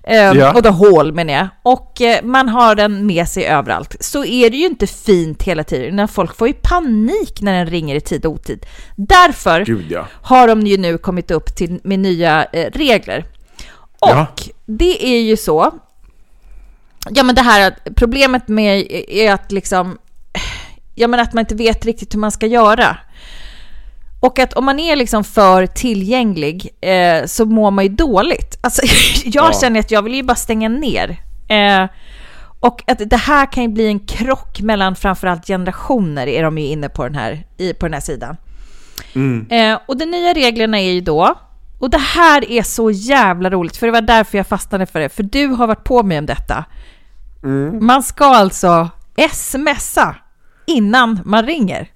Eh, Mm. Ja. Och the hall menar jag. Och eh, man har den med sig överallt. Så är det ju inte fint hela tiden. När folk får ju panik när den ringer i tid och otid. Därför Gud, ja. har de ju nu kommit upp till, med nya eh, regler. Och Ja. det är ju så. Ja men det här problemet med är att liksom, ja men att man inte vet riktigt hur man ska göra. Och att om man är liksom för tillgänglig eh, så mår man ju dåligt. Alltså (laughs) jag Ja. känner att jag vill ju bara stänga ner. Eh, och att det här kan ju bli en krock mellan framförallt generationer är de ju inne på den här, i, på den här sidan. Eh, och de nya reglerna är ju då, och det här är så jävla roligt, för det var därför jag fastnade för det, för du har varit på mig om detta. Man ska alltså smsa innan man ringer.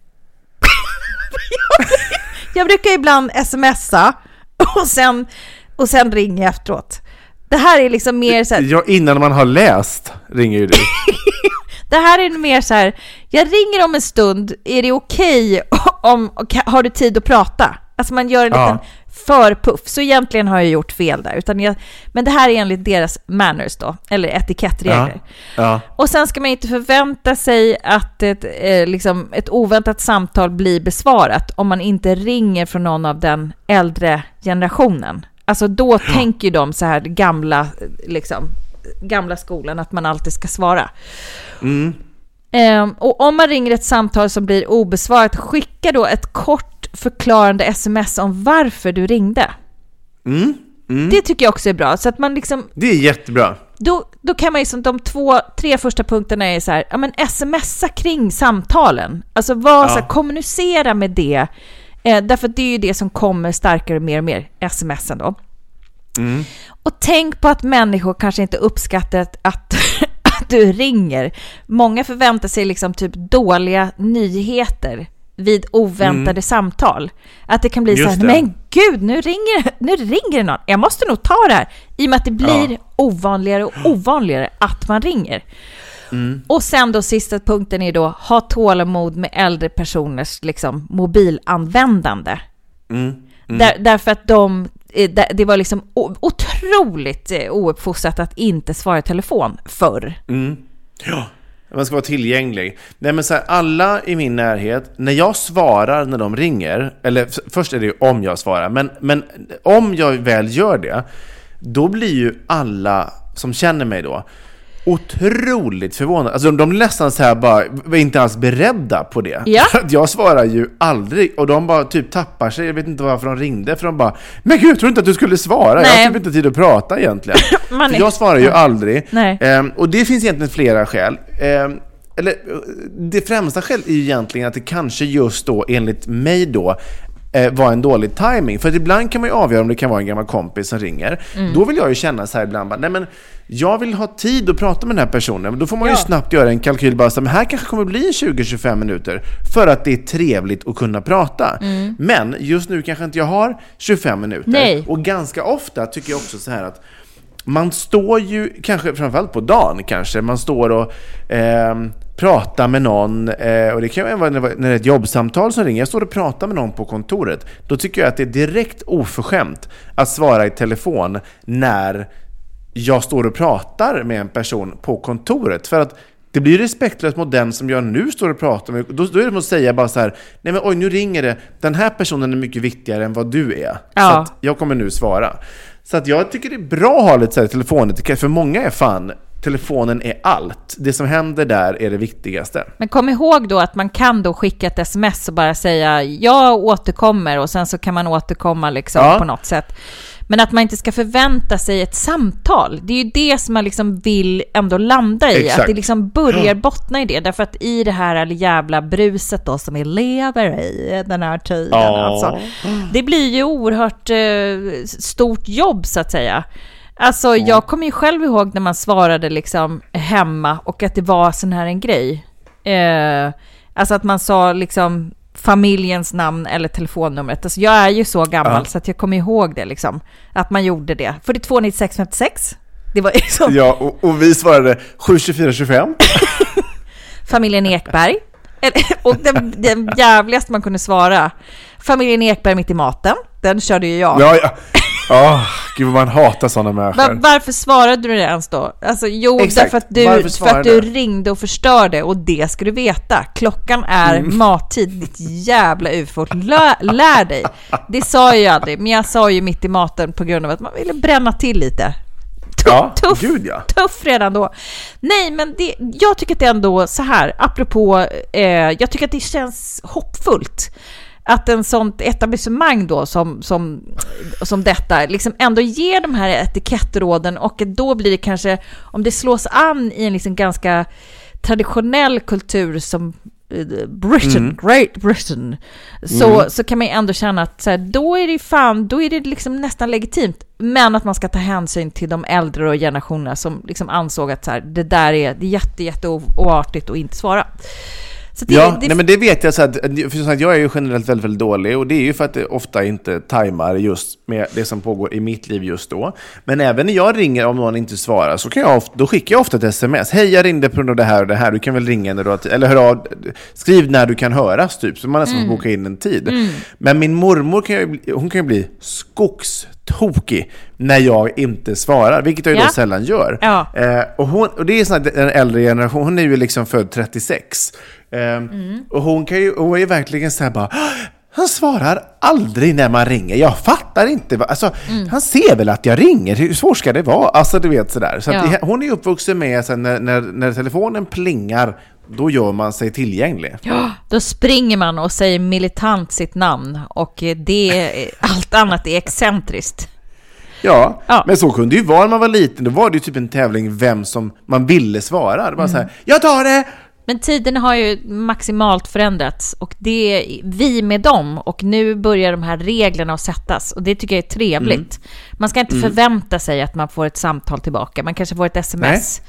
Jag brukar ibland smsa och sen, och sen ringer jag efteråt. Det här är liksom mer så här, Ja, innan man har läst ringer ju du. (laughs) det här är mer så här, jag ringer om en stund, är det okej om, och har du tid att prata? Alltså man gör en Ja. Liten förpuff, så egentligen har jag gjort fel där. Utan jag, men det här är enligt deras manners då, eller etikettregler. Ja. Och sen ska man inte förvänta sig att ett, eh, liksom, ett oväntat samtal blir besvarat om man inte ringer från någon av den äldre generationen. Alltså då tänker ju de så här gamla, liksom, gamla skolan, att man alltid ska svara. Ehm, och om man ringer ett samtal som blir obesvarat, skicka då ett kort förklarande sms om varför du ringde. Det tycker jag också är bra, så att man liksom Det är jättebra. då, då kan man ju som de två, tre första punkterna är så här, ja men smsa kring samtalen. Alltså var så här, kommunicera med det. Eh, därför att det är ju det som kommer starkare mer och mer, smsen då. Och tänk på att människor kanske inte uppskattar att, att, att du ringer. Många förväntar sig liksom typ dåliga nyheter vid oväntade samtal. Att det kan bli Just så här, det. men gud, nu ringer, nu ringer det någon. Jag måste nog ta det här. I och med att det blir Ja. ovanligare och ovanligare att man ringer. Och sen då sista punkten är då, ha tålamod med äldre personers liksom, mobilanvändande. Där, därför att de, det var liksom otroligt eh, ouppfostrat att inte svara i telefon förr. Ja, man ska vara tillgänglig. Nej, men så här, alla i min närhet, när jag svarar när de ringer, eller först är det ju om jag svarar, men, men om jag väl gör det, då blir ju alla som känner mig då otroligt förvånade. Alltså de, de nästan så här bara, var inte alls beredda på det. Ja. (laughs) Jag svarar ju aldrig, och de bara typ tappar sig, jag vet inte varför de ringde, för de bara Men gud, jag tror inte att du skulle svara, jag Nej. har typ inte tid att prata egentligen. (laughs) För jag svarar ju aldrig. Nej. Ehm, och det finns egentligen flera skäl. Ehm, eller det främsta skälet är ju egentligen att det kanske just då, enligt mig då, eh, var en dålig timing. För att ibland kan man ju avgöra om det kan vara en gammal kompis som ringer. Då vill jag ju känna så här ibland, bara, nej men jag vill ha tid att prata med den här personen. Men Då får man ju Ja. snabbt göra en kalkyl, bara så här, men här kanske kommer bli 20-25 minuter. För att det är trevligt att kunna prata. Men just nu kanske inte jag har 25 minuter. Nej. Och ganska ofta tycker jag också så här att man står ju, kanske framförallt på dagen kanske, man står och ehm, pratar med någon, eh, och det kan ju vara när det är ett jobbsamtal som ringer, jag står och pratar med någon på kontoret, då tycker jag att det är direkt oförskämt att svara i telefon när jag står och pratar med en person på kontoret. För att det blir respektlöst mot den som jag nu står och pratar med. Då, då är det som att säga bara så här, nej men oj nu ringer det, den här personen är mycket viktigare än vad du är. Ja. Så att jag kommer nu svara. Så att jag tycker det är bra att ha lite så här telefonetikett, för många är fan, telefonen är allt. Det som händer där är det viktigaste. Men kom ihåg då att man kan då skicka ett sms och bara säga jag återkommer och sen så kan man återkomma liksom Ja. på något sätt. Men att man inte ska förvänta sig ett samtal. Det är ju det som man liksom vill ändå landa i. Exakt. Att det liksom börjar bottna i det. Därför att i det här jävla bruset då som vi lever i den här tiden. Ja. Alltså, det blir ju oerhört eh, stort jobb så att säga. Alltså jag kommer ju själv ihåg när man svarade liksom hemma och att det var sån här en grej. Eh, alltså att man sa liksom familjens namn eller telefonnumret. Alltså jag är ju så gammal Ja. så att jag kommer ihåg det liksom. Att man gjorde det. 42 96 56. Det var liksom (laughs) Ja, och, och vi svarade 72425. (laughs) familjen Ekberg. (laughs) Och den, den jävligaste man kunde svara. Familjen Ekberg mitt i maten. Den körde ju jag. Ja, ja. Åh, gud vad man hatar sådana människor. Va- varför svarade du det ens då? Alltså, jo, Exakt. därför att, du, för att du ringde och förstörde och det ska du veta. Klockan är Mm. mattid, ditt jävla ufo. Lär, lär dig. Det sa jag ju aldrig, men jag sa ju mitt i maten på grund av att man ville bränna till lite. Ja, tuff, gud ja. tuff redan då. Nej, men det, jag tycker att det ändå så här, apropå, eh, jag tycker att det känns hoppfullt att en sånt etablissemang då som, som, som detta liksom ändå ger de här etikettråden och då blir det kanske, om det slås an i en liksom ganska traditionell kultur som eh, Britain, Great Britain, så, så kan man ju ändå känna att så här, då är det fan, då är det liksom nästan legitimt. Men att man ska ta hänsyn till de äldre och generationerna som liksom ansåg att så här, det där är, det är jätte, jätte oartigt att inte svara. Det, Ja, det, nej men det vet jag så att, för sagt, jag är ju generellt väldigt, väldigt dålig och det är ju för att det ofta inte tajmar just med det som pågår i mitt liv just då. Men även när jag ringer om någon inte svarar så kan jag ofta, då skickar jag ofta ett sms. Hej, jag ringde på grund av det här och det här. Du kan väl ringa när du har tid. Eller hör av, skriv när du kan höras typ, så man nästan får boka in en tid. Men min mormor kan ju, hon kan ju bli skogstokig när jag inte svarar, vilket jag ju Ja. då sällan gör. Ja. Eh, och, hon, och det är sån här, den äldre generation, hon är ju liksom född 36. Eh, Mm. Och hon kan ju, hon är ju verkligen så här bara, "Ah, han svarar aldrig när man ringer. Jag fattar inte. Alltså, Mm. Han ser väl att jag ringer. Hur svårt ska det vara? Alltså du vet sådär. Så Ja. hon är uppvuxen med att när, när, när telefonen plingar, då gör man sig tillgänglig. Ja, då springer man och säger militant sitt namn och det, allt annat är excentriskt. Ja, Ja. men så kunde det ju vara när man var liten. Då var det ju typ en tävling vem som man ville svara. Det var så Mm. här, jag tar det! Men tiden har ju maximalt förändrats och det är vi med dem och nu börjar de här reglerna att sättas och det tycker jag är trevligt. Mm. Man ska inte förvänta sig att man får ett samtal tillbaka, man kanske får ett sms.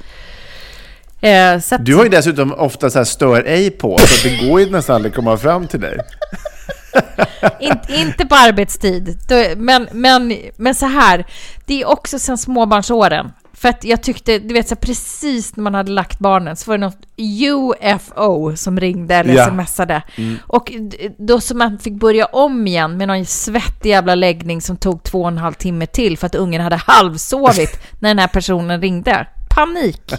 Eh, att, Du har ju dessutom ofta så här stör ej på, så det går ju nästan aldrig att komma fram till dig. (laughs) In, inte på arbetstid, men, men, men så här, det är också sen småbarnsåren. För att jag tyckte, du vet så precis när man hade lagt barnen så var det något UFO som ringde eller Ja. Mm. smsade. Och d- då så man fick börja om igen med någon svettig jävla läggning som tog två och en halv timme till för att ungen hade halvsovit (laughs) när den här personen ringde. Panik!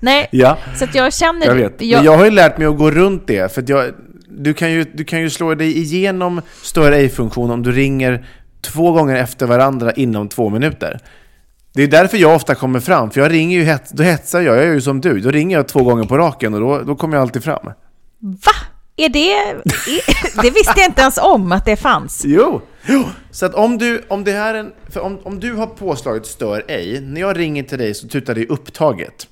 Nej, Ja. så att jag känner... Jag vet. Men jag har ju lärt mig att gå runt det. För jag, du, kan ju, du kan ju slå dig igenom stör ej-funktion om du ringer två gånger efter varandra inom två minuter. Det är därför jag ofta kommer fram. För jag ringer ju, hets, då hetsar jag, jag är ju som du. Då ringer jag två gånger på raken och då, då kommer jag alltid fram. Va? Är det... Är, det visste jag inte ens om att det fanns. Jo! jo. Så att om du, om det här är en, för om, om du har påslaget stör ej, när jag ringer till dig så tutar det upptaget.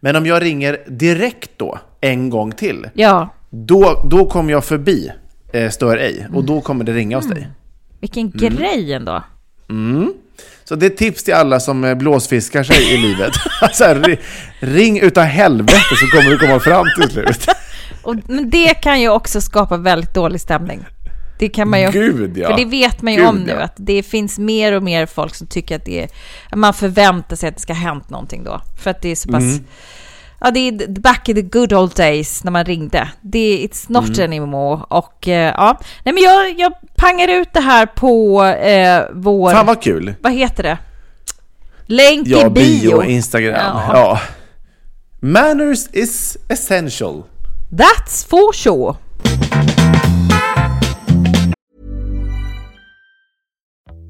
Men om jag ringer direkt då, en gång till, Ja, Då, då kommer jag förbi eh, stör ej och då kommer det ringa hos dig. vilken Mm. grej ändå. Så det är ett tips till alla som eh, blåsfiskar sig i livet. (laughs) så här, ri- ring utav helvete så kommer du komma fram till slut. (laughs) Och, men det kan ju också skapa väldigt dålig stämning. Det kan man ju... Gud ja. För det vet man ju Gud, om nu, ja. att det finns mer och mer folk som tycker att det är... att Man förväntar sig att det ska ha hänt någonting då. För att det är så pass... Mm. Ja, det är back in the good old days när man ringde. Det är it's not Mm. anymore. Och eh, ja, nej men jag, jag pangar ut det här på eh, vår... Fan vad kul. Vad heter det? Länk Ja, i bio. bio, Instagram. Ja. Ja. Manners is essential. That's for sure.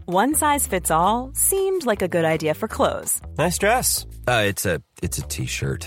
One size fits all seemed like a good idea for clothes Nice dress. Uh, it's a it's a t-shirt.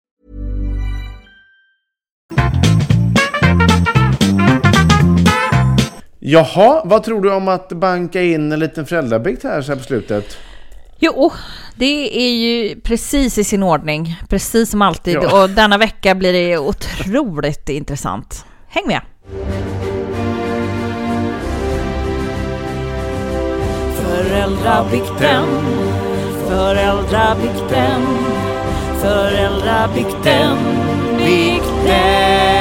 Jaha, vad tror du om att banka in en liten föräldrabikt här så här på slutet? Jo, det är ju precis i sin ordning, precis som alltid. Ja. Och denna vecka blir det otroligt intressant. Häng med! Föräldrabikten, föräldrabikten, föräldrabikten, bikten.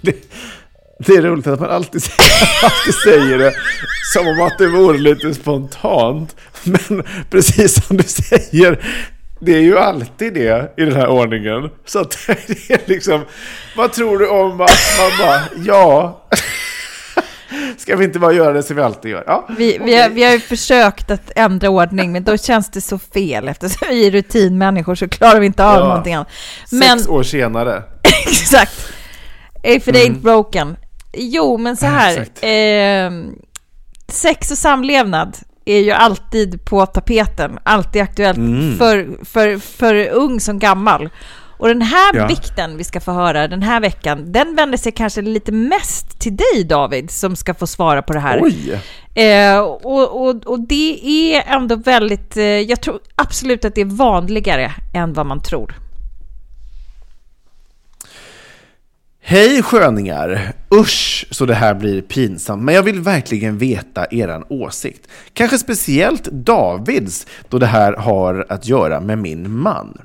Det, det är roligt att man alltid, (laughs) alltid säger det som om att det vore lite spontant. Men precis som du säger, det är ju alltid det i den här ordningen. Så att (laughs) det är liksom, vad tror du om att man bara, ja. (laughs) Ska vi inte bara göra det som vi alltid gör? Ja, Vi, vi, har, vi har ju försökt att ändra ordning, men då känns det så fel. Eftersom vi är rutinmänniskor så klarar vi inte av Ja. någonting annat. Men, Sex år senare. exakt. If it ain't broken. Jo, men så här. Eh, sex och samlevnad är ju alltid på tapeten. Alltid aktuellt för, för, för ung som gammal. Och den här Ja. bikten vi ska få höra den här veckan, den vänder sig kanske lite mest till dig David, som ska få svara på det här. Oj! Eh, och, och, och det är ändå väldigt, eh, jag tror absolut att det är vanligare än vad man tror. Hej sköningar! Usch så det här blir pinsamt, men jag vill verkligen veta eran åsikt. Kanske speciellt Davids, då det här har att göra med min man.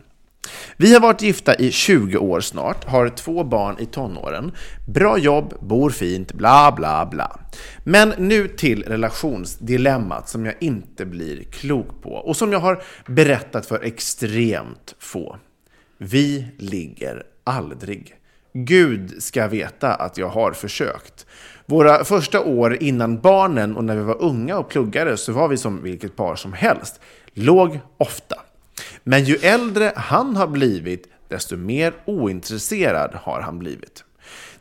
Vi har varit gifta i 20 år snart, har två barn i tonåren, bra jobb, bor fint, bla bla bla. Men nu till relationsdilemmat som jag inte blir klok på och som jag har berättat för extremt få. Vi ligger aldrig. Gud ska veta att jag har försökt. Våra första år innan barnen och när vi var unga och pluggade så var vi som vilket par som helst. Låg ofta. Men ju äldre han har blivit, desto mer ointresserad har han blivit.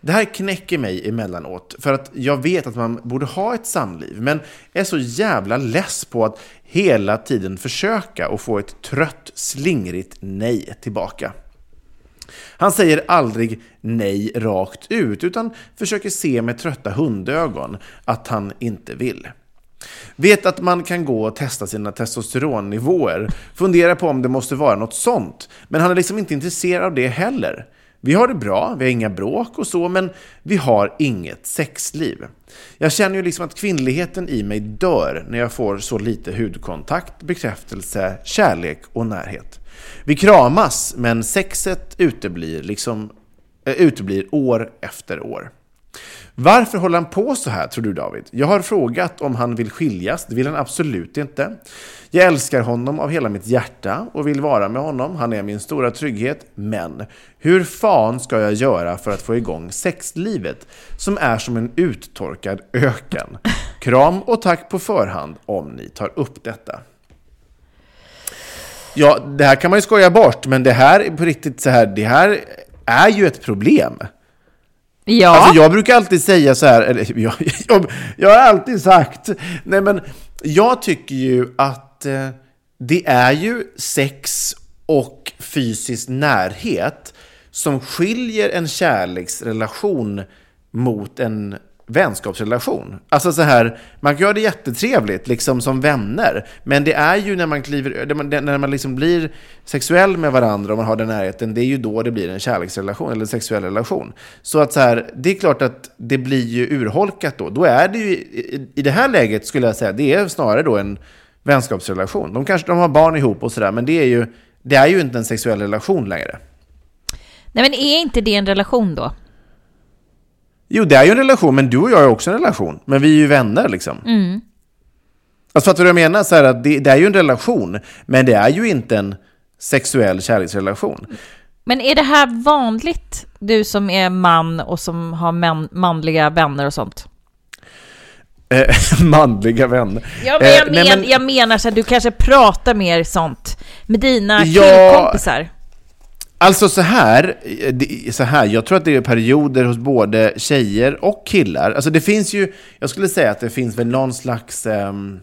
Det här knäcker mig emellanåt för att jag vet att man borde ha ett samliv men är så jävla less på att hela tiden försöka och få ett trött, slingrigt nej tillbaka. Han säger aldrig nej rakt ut utan försöker se med trötta hundögon att han inte vill. Vet att man kan gå och testa sina testosteronnivåer, fundera på om det måste vara något sånt, men han är liksom inte intresserad av det heller. Vi har det bra, vi har inga bråk och så, men vi har inget sexliv. Jag känner ju liksom att kvinnligheten i mig dör när jag får så lite hudkontakt, bekräftelse, kärlek och närhet. Vi kramas, men sexet uteblir, liksom, äh, uteblir år efter år. Varför håller han på så här, tror du David? Jag har frågat om han vill skiljas. Det vill han absolut inte. Jag älskar honom av hela mitt hjärta och vill vara med honom. Han är min stora trygghet. Men hur fan ska jag göra för att få igång sexlivet som är som en uttorkad öken? Kram och tack på förhand om ni tar upp detta. Ja, det här kan man ju skoja bort, men det här är på riktigt så här, det här är ju ett problem. Ja. Alltså jag brukar alltid säga så här, eller jag, jag, jag har alltid sagt, nej men jag tycker ju att eh, det är ju sex och fysisk närhet som skiljer en kärleksrelation mot en vänskapsrelation. Alltså så här, man kan göra det jättetrevligt liksom som vänner, men det är ju när man kliver, när man liksom blir sexuell med varandra och man har den närheten, det är ju då det blir en kärleksrelation eller en sexuell relation. Så att så här, det är klart att det blir ju urholkat då. Då är det ju, i det här läget skulle jag säga, det är snarare då en vänskapsrelation. De kanske de har barn ihop och sådär, men det är ju, det är ju inte en sexuell relation längre. Nej men är inte det en relation då? Jo, det är ju en relation, men du och jag är också en relation. Men vi är ju vänner liksom. Mm. Alltså fattar du vad jag menar? Så här, att det, det, är ju en relation, men det är ju inte en sexuell kärleksrelation. Men är det här vanligt, du som är man och som har man, manliga vänner och sånt? Eh, (laughs) manliga vänner. Ja, men jag, eh, men, men, jag menar så här, du kanske pratar mer sånt med dina ja, killkompisar. Alltså så här, så här, jag tror att det är perioder hos både tjejer och killar. Alltså det finns ju, jag skulle säga att det finns väl någon slags um,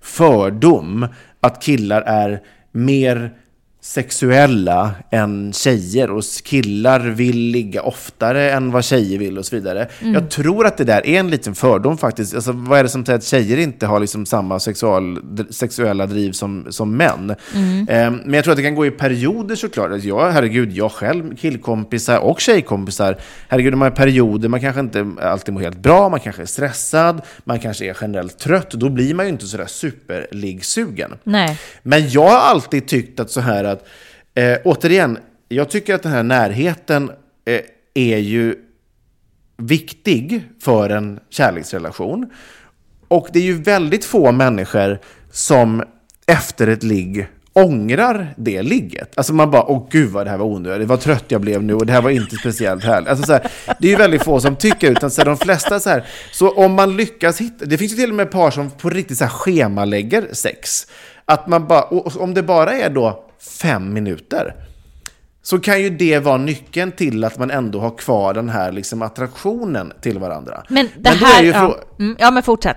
fördom att killar är mer sexuella än tjejer och killar vill ligga oftare än vad tjejer vill och så vidare. Mm. Jag tror att det där är en liten fördom faktiskt. Alltså, vad är det som säger att tjejer inte har liksom samma sexual, sexuella driv som, som män? Mm. Eh, men jag tror att det kan gå i perioder såklart. Alltså, jag, herregud, jag själv, killkompisar och tjejkompisar, herregud, de har perioder, man kanske inte alltid mår helt bra, man kanske är stressad, man kanske är generellt trött, då blir man ju inte sådär superliggsugen. Nej. Men jag har alltid tyckt att så här att, eh, återigen, jag tycker att den här närheten eh, är ju viktig för en kärleksrelation. Och det är ju väldigt få människor som efter ett ligg ångrar det ligget. Alltså man bara, åh gud vad det här var onödigt, vad trött jag blev nu och det här var inte speciellt härligt. Alltså så här, det är ju väldigt få som tycker utan så här, de flesta så här, så om man lyckas hitta, det finns ju till och med par som på riktigt så här schemalägger sex. Att man bara, om det bara är då fem minuter, så kan ju det vara nyckeln till att man ändå har kvar den här liksom attraktionen till varandra. Men det men här, ja, mm, ja men fortsätt.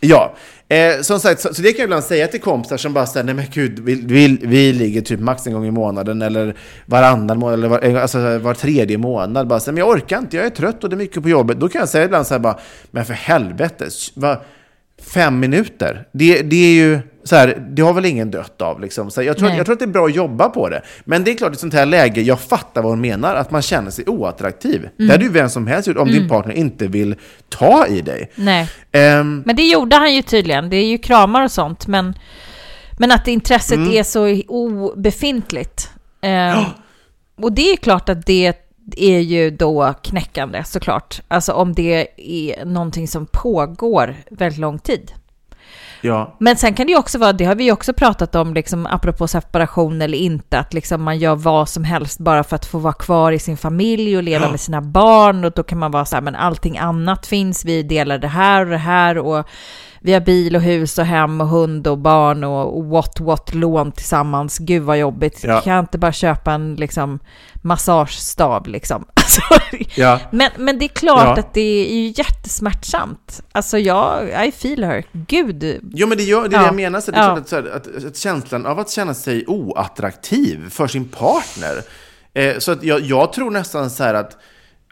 Ja, eh, som sagt, så, så, det kan jag ibland säga till kompisar som bara säger nej men gud, vi, vi, vi ligger typ max en gång i månaden eller varannan månad eller var, eh, alltså, var tredje månad. Bara så, men jag orkar inte, jag är trött och det är mycket på jobbet. Då kan jag säga ibland så här bara, men för helvete, va, fem minuter, det, det är ju så här, det har väl ingen dött av. Liksom. Så jag, tror, jag tror att det är bra att jobba på det. Men det är klart, i ett sånt här läge, jag fattar vad hon menar, att man känner sig oattraktiv. Mm. Det hade ju vem som helst gjort om mm. din partner inte vill ta i dig. Nej. Um, men det gjorde han ju tydligen. Det är ju kramar och sånt, men, men att intresset mm. är så obefintligt. Um, oh. Och det är klart att det är ju då knäckande såklart. Alltså om det är någonting som pågår väldigt lång tid. Ja. Men sen kan det ju också vara, det har vi ju också pratat om, liksom, apropå separation eller inte, att liksom man gör vad som helst bara för att få vara kvar i sin familj och leva med sina barn och då kan man vara så här, men allting annat finns, vi delar det här och det här och vi har bil och hus och hem och hund och barn och what what lån tillsammans. Gud vad jobbigt. Ja. Kan jag inte bara köpa en liksom massagestav liksom? (laughs) Alltså, ja. men, men det är klart ja. att det är ju jättesmärtsamt. Alltså jag, I feel her. Gud. Jo men det, gör, det är det jag menar. Så det är att, att, att, känslan av att känna sig oattraktiv för sin partner. Eh, så att jag, jag tror nästan så här att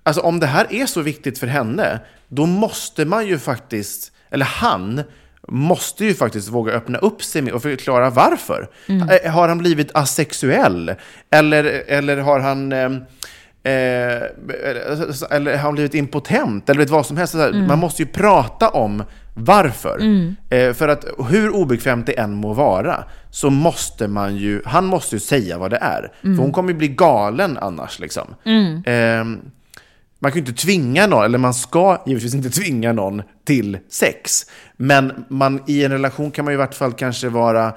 Alltså om det här är så viktigt för henne, då måste man ju faktiskt eller han, måste ju faktiskt våga öppna upp sig och förklara varför. Mm. Har han blivit asexuell? Eller, eller har han... Eh, eh, eller har han blivit impotent? Eller vet vad som helst. Mm. Man måste ju prata om varför. Mm. Eh, för att hur obekvämt det än må vara, så måste man ju, han måste ju säga vad det är. För mm. hon kommer ju bli galen annars liksom. Eh, man kan ju inte tvinga någon, eller man ska givetvis inte tvinga någon till sex. Men man, i en relation kan man ju i vart fall kanske vara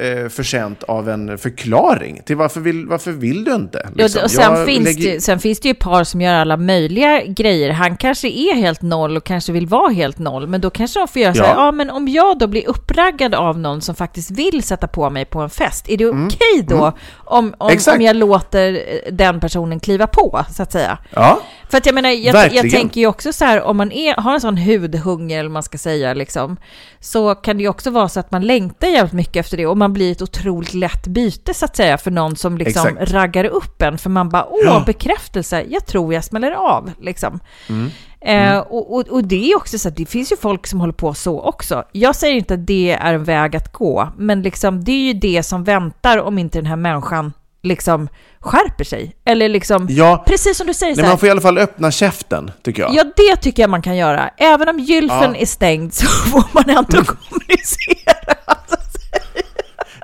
eh, förtjänt av en förklaring till varför vill, varför vill du inte? Liksom. Ja, och sen, Jag finns lägger- det, sen finns det ju par som gör alla möjliga grejer. Han kanske är helt noll och kanske vill vara helt noll, men då kanske de får göra så här, Ja. ja men om jag då blir uppraggad av någon som faktiskt vill sätta på mig på en fest, är det Mm. okej då om, om, Exakt. om jag låter eh, den personen kliva på, så att säga? Ja, För att jag menar, jag, jag tänker ju också så här, om man är, har en sån hudhunger, eller man ska säga, liksom, så kan det ju också vara så att man längtar jävligt mycket efter det och man blir ett otroligt lätt byte, så att säga, för någon som liksom Exakt. raggar upp en, för man bara, åh, bekräftelse, jag tror jag smäller av, liksom. Mm. Eh, och, och, och det är också så att det finns ju folk som håller på så också. Jag säger inte att det är en väg att gå, men liksom, det är ju det som väntar om inte den här människan liksom skärper sig. Eller liksom, ja. precis som du säger Nej, man får i alla fall öppna käften, tycker jag. Ja, det tycker jag man kan göra. Även om gylfen Ja. är stängd (laughs) så får man ändå kommunicera.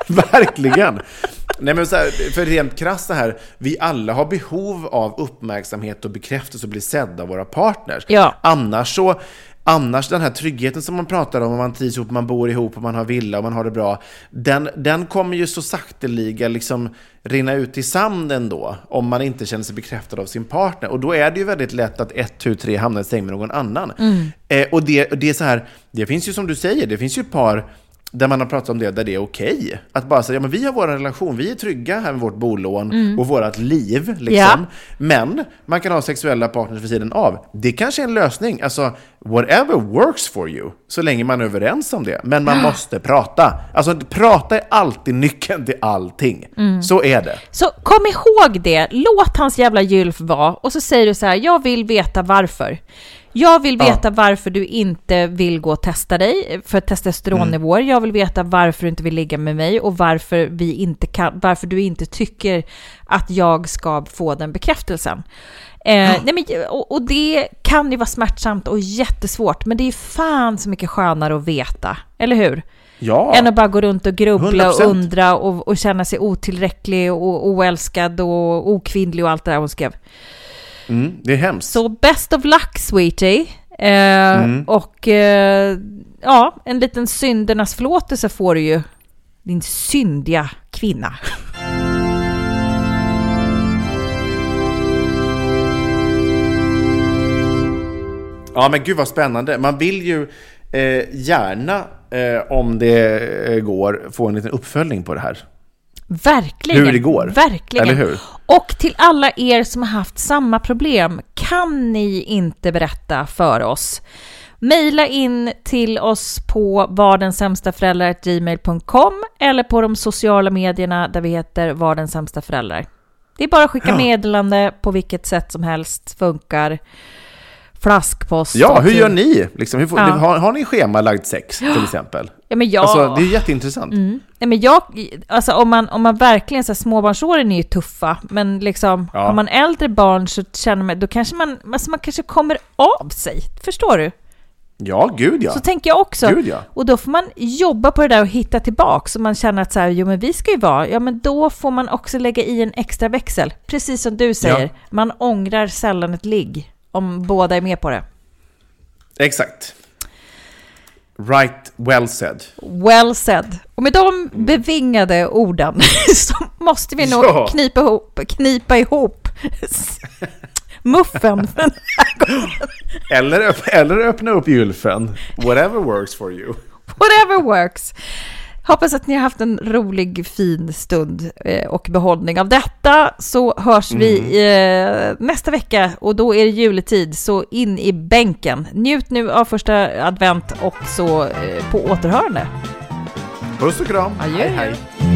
(laughs) Verkligen. Nej men så här, för rent krasst här, vi alla har behov av uppmärksamhet och bekräftelse och bli sedda av våra partners. Ja. Annars så, annars den här tryggheten som man pratar om, om man trivs ihop, man bor ihop och man har villa och man har det bra, den, den kommer ju så sakteliga liksom rinna ut i sanden då, om man inte känner sig bekräftad av sin partner. Och då är det ju väldigt lätt att ett, tu, tre hamnar i säng med någon annan. Eh, och det, det är så här, det finns ju som du säger, det finns ju par där man har pratat om det, där det är okej. Att bara säga, ja men vi har vår relation, vi är trygga här med vårt bolån och vårt liv. Liksom. Ja. Men man kan ha sexuella partners vid sidan av. Det kanske är en lösning. Alltså, whatever works for you. Så länge man är överens om det. Men man (gasps) måste prata. Alltså, prata är alltid nyckeln till allting. Så är det. Så kom ihåg det, låt hans jävla gylf vara och så säger du så här, jag vill veta varför. Jag vill Ja. veta varför du inte vill gå och testa dig för testosteronnivåer. Jag vill veta varför du inte vill ligga med mig och varför, vi inte kan, varför du inte tycker att jag ska få den bekräftelsen. Eh, nej men, och, och det kan ju vara smärtsamt och jättesvårt, men det är fan så mycket skönare att veta, eller hur? Ja. Än att bara gå runt och grubbla 100%. och undra och, och känna sig otillräcklig och oälskad och okvinnlig och allt det där hon skrev. Mm, det är hemskt. Så best of luck sweetie. Eh, Och eh, ja, en liten syndernas förlåtelse får du ju. Din syndiga kvinna. Ja, men gud vad spännande. Man vill ju eh, gärna, eh, om det eh, går, få en liten uppföljning på det här. Verkligen. Hur det går. Verkligen. Eller hur? Och till alla er som har haft samma problem, kan ni inte berätta för oss? Maila in till oss på vardensämstaföräldrar.gmail.com eller på de sociala medierna där vi heter Var den sämsta föräldrar. Det är bara att skicka meddelande på vilket sätt som helst, funkar. Flaskpost. Ja, hur typ- gör ni? Liksom, hur får, Ja. har, har ni schemalagd sex till exempel? Ja, men jag... Alltså, det är jätteintressant. Mm. Nej, men jag, alltså om man, om man verkligen, så här, småbarnsåren är ju tuffa, men liksom, Ja. har man äldre barn så känner man, då kanske man, alltså man kanske kommer av sig. Förstår du? Ja, gud ja. Så tänker jag också. Gud, ja. Och då får man jobba på det där och hitta tillbaka, så man känner att så här, jo men vi ska ju vara, ja men då får man också lägga i en extra växel. Precis som du säger, Ja. man ångrar sällan ett ligg, om båda är med på det. Exakt. Right, well said. Well said. Och med de bevingade orden (laughs) så måste vi nog Ja. knipa ihop, knipa ihop (laughs) muffen för den här gången. Eller, eller öppna upp gylfen. Whatever works for you. Whatever works. Hoppas att ni har haft en rolig, fin stund eh, och behållning av detta. Så hörs vi eh, nästa vecka och då är det juletid, så in i bänken. Njut nu av första advent och så eh, på återhörande. Puss och kram. Adjö. Hej, hej.